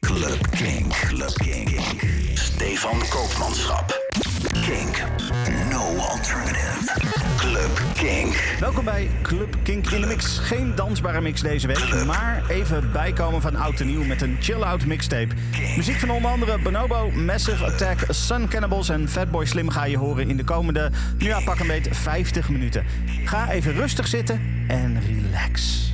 Club Kink. Club Kink. Stefan Koopmanschap. Kink. No alternative. Club Kink. Welkom bij Club Kink in de Mix. Geen dansbare mix deze week, maar even bijkomen van oud en nieuw met een chill-out mixtape. Muziek van onder andere Bonobo, Massive Attack, Sun Cannibals en Fatboy Slim ga je horen in de komende, nu ja, pak een beet 50 minuten. Ga even rustig zitten en relax.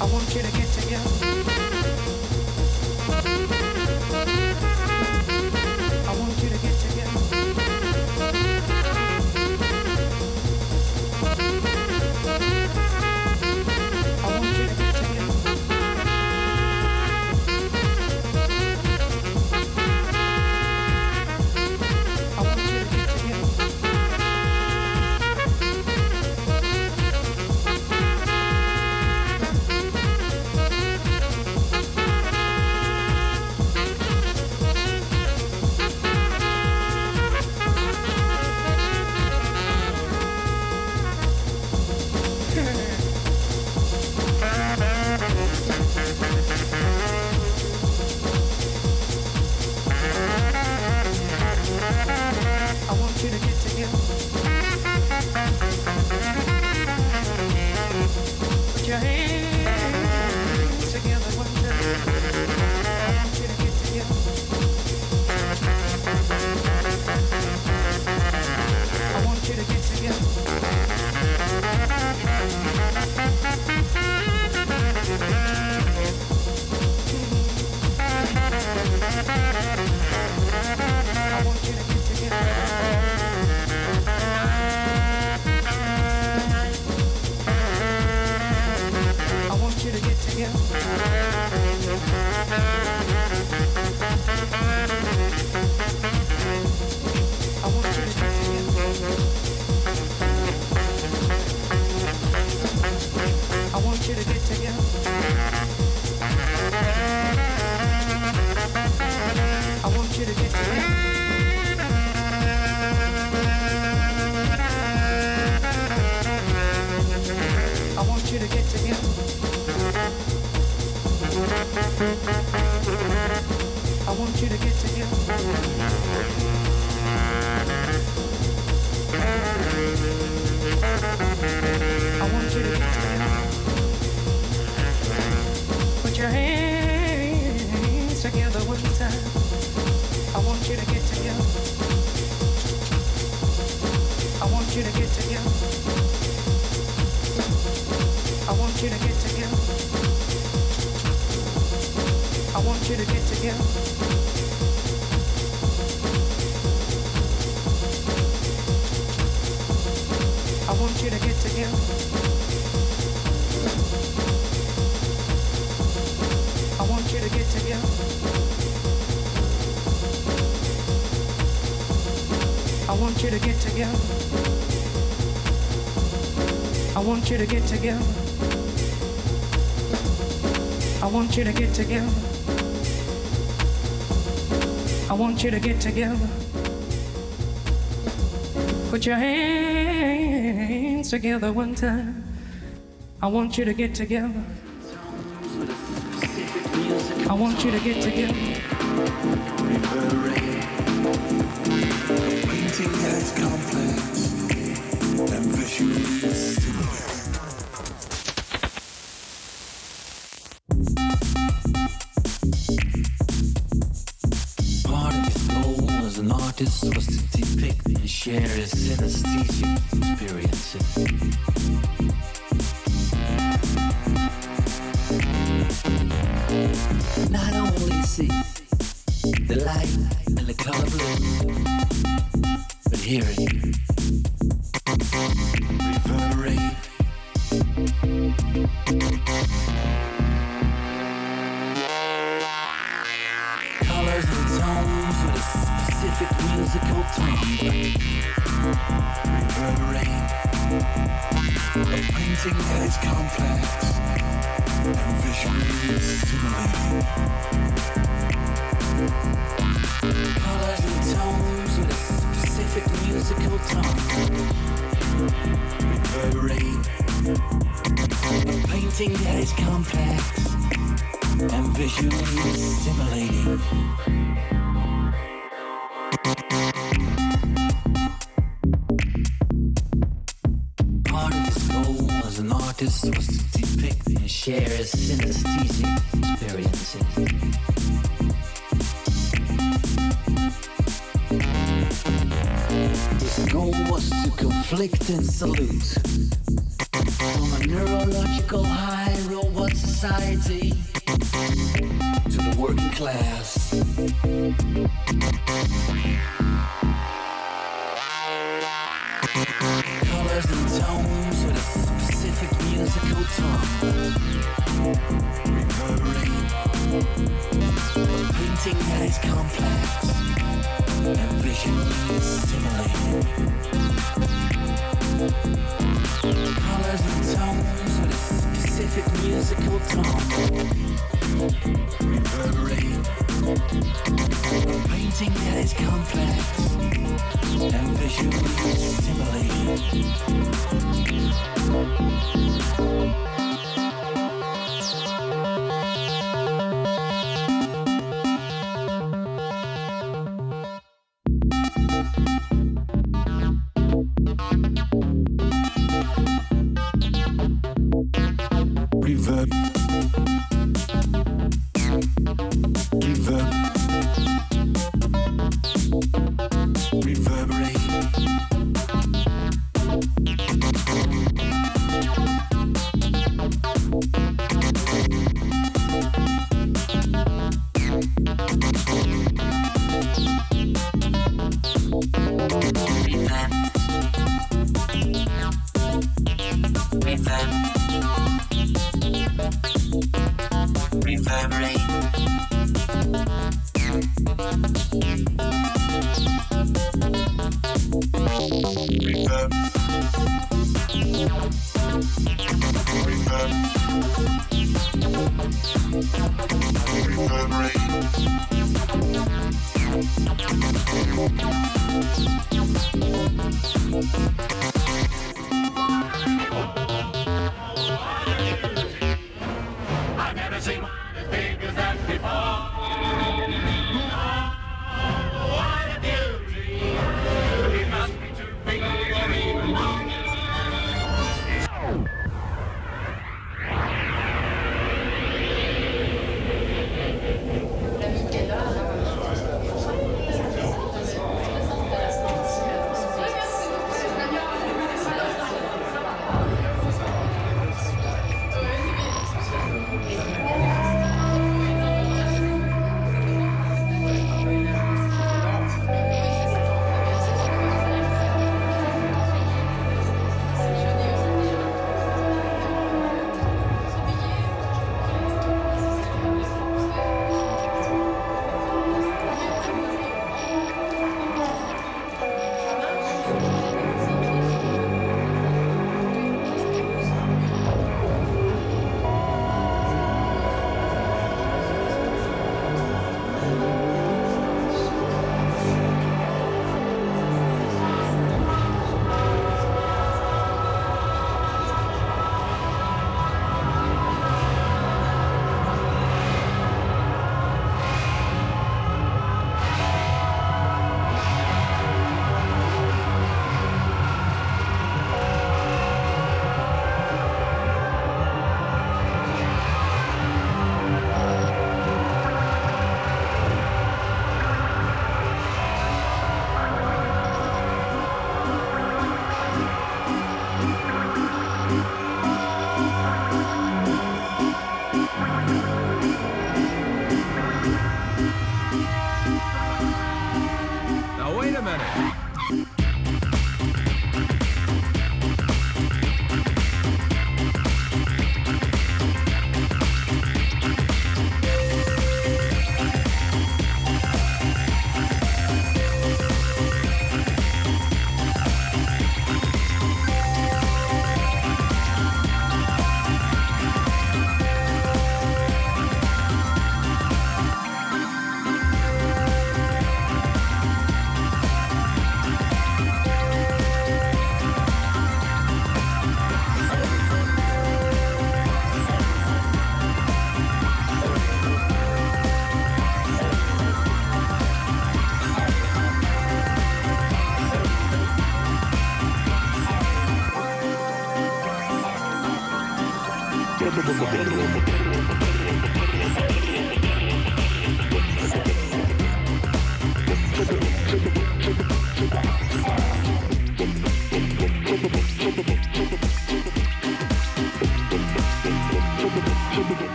I want you to get together. I want you to get together. I want you to get together. I want you to get together. I want you to get together. Put your hands together one time. I want you to get together. I want you to get together everything has complex, ambitious. something that is complex and visually stimulating. Part of his goal as an artist was to depict and share his synesthesia experiences. His goal was to conflict and salute class.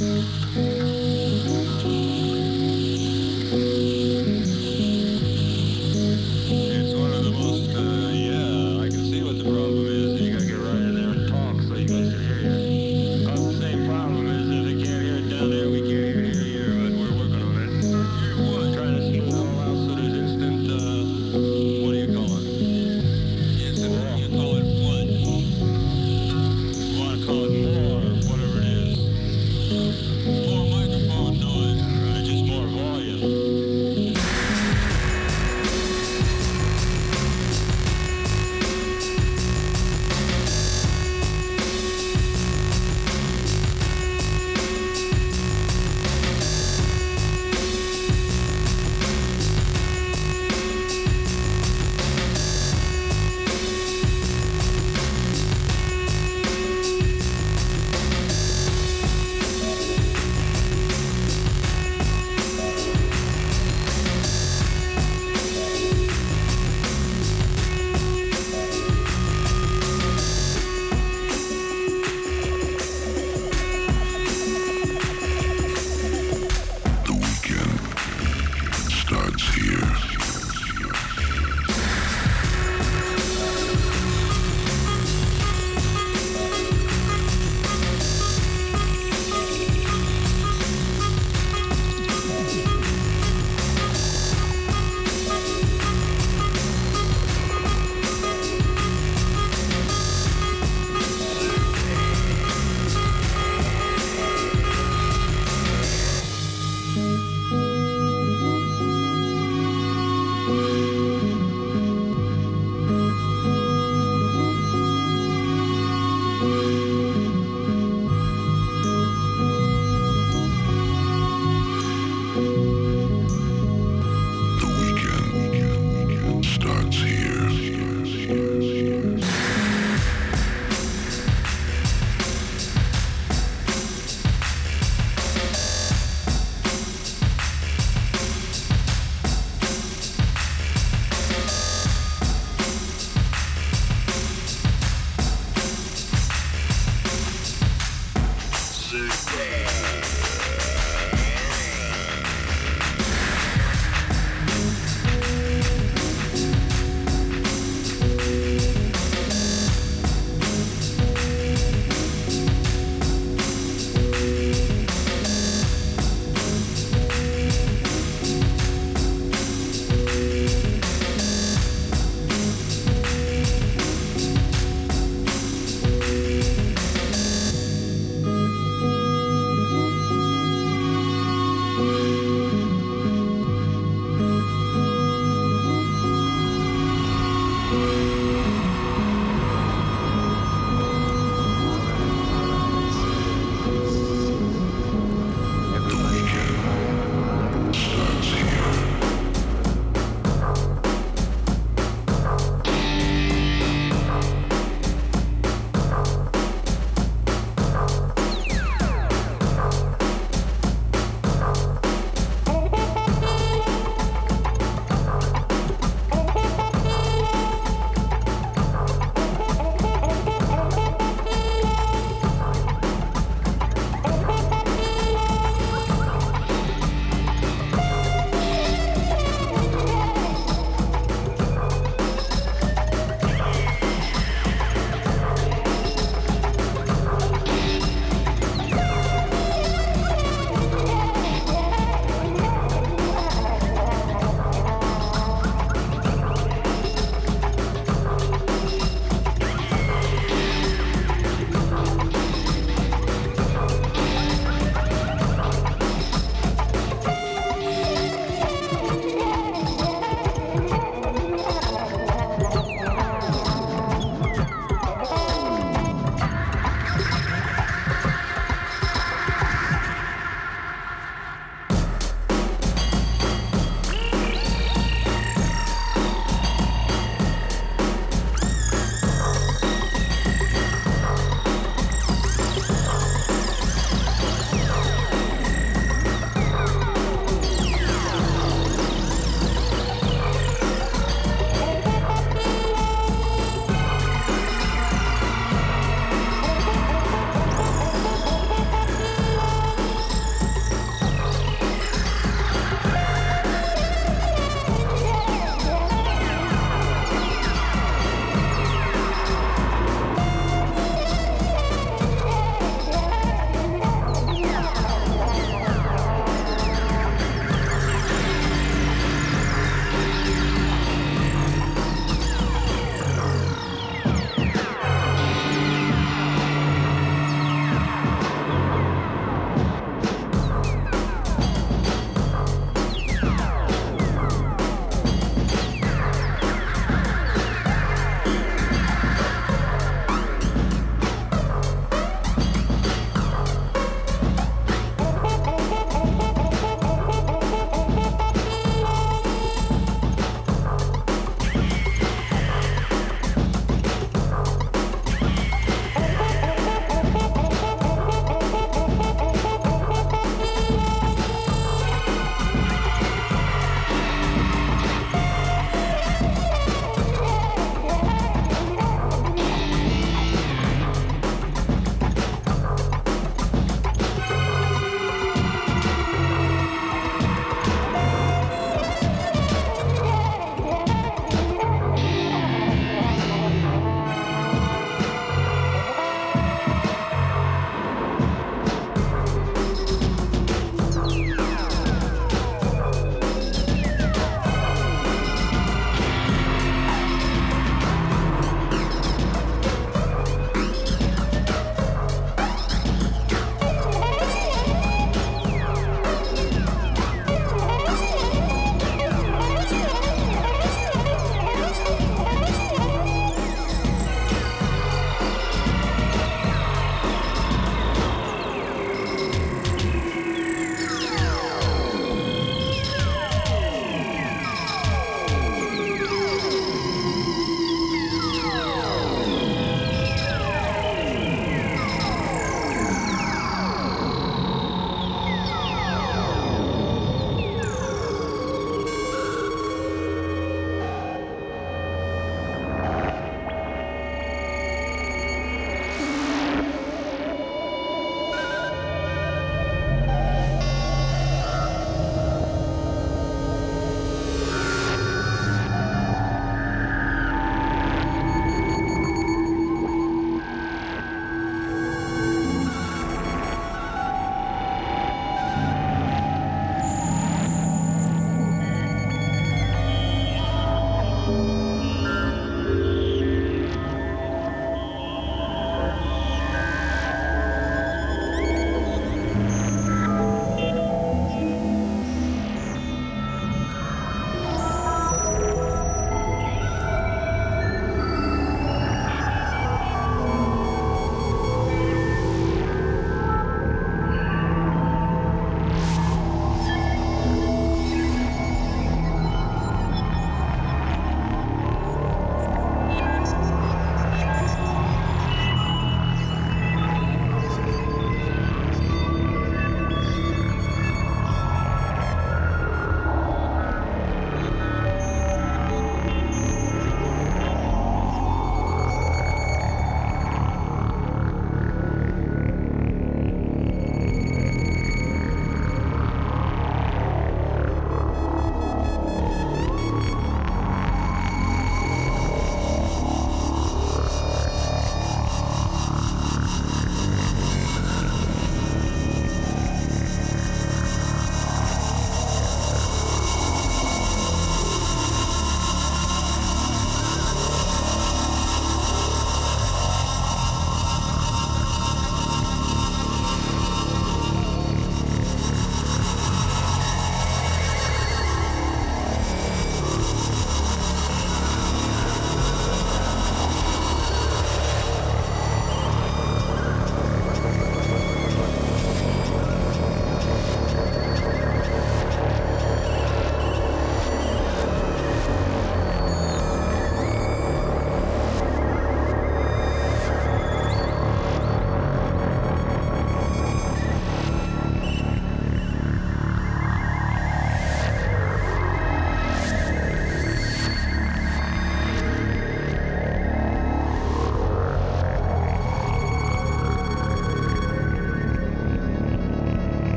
Música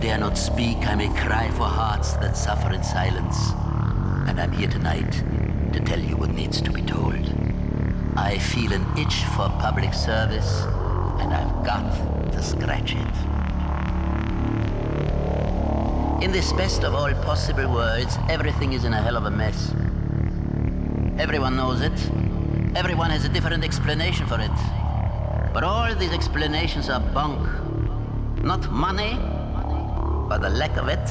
dare not speak. I may cry for hearts that suffer in silence. And I'm here tonight to tell you what needs to be told. I feel an itch for public service, and I've got to scratch it. In this best of all possible worlds, everything is in a hell of a mess. Everyone knows it. Everyone has a different explanation for it. But all these explanations are bunk. Not money, or the lack of it.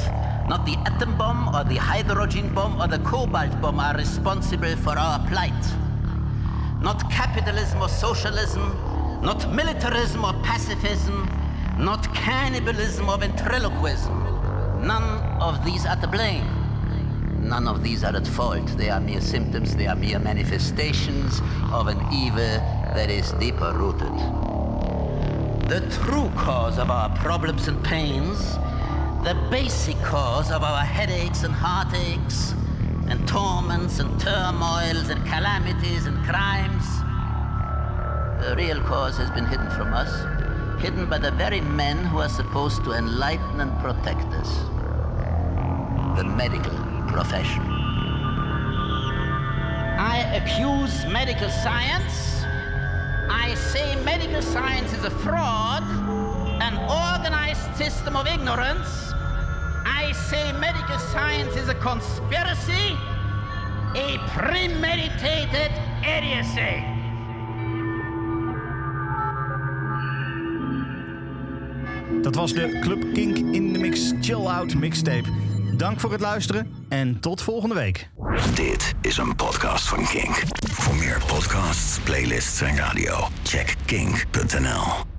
Not the atom bomb, or the hydrogen bomb, or the cobalt bomb are responsible for our plight. Not capitalism or socialism, not militarism or pacifism, not cannibalism or ventriloquism. None of these are to blame. None of these are at fault. They are mere symptoms, they are mere manifestations of an evil that is deeper rooted. The true cause of our problems and pains, the basic cause of our headaches and heartaches, and torments and turmoils and calamities and crimes, the real cause has been hidden from us, hidden by the very men who are supposed to enlighten and protect us the medical profession. I accuse medical science. I say medical science is a fraud, an organized system of ignorance. Say medical science is a conspiracy, a premeditated idiocy. Dat was de Club Kink in de Mix Chill Out mixtape. Dank voor het luisteren en tot volgende week. Dit is een podcast van Kink. Voor meer podcasts, playlists en radio, check kink.nl.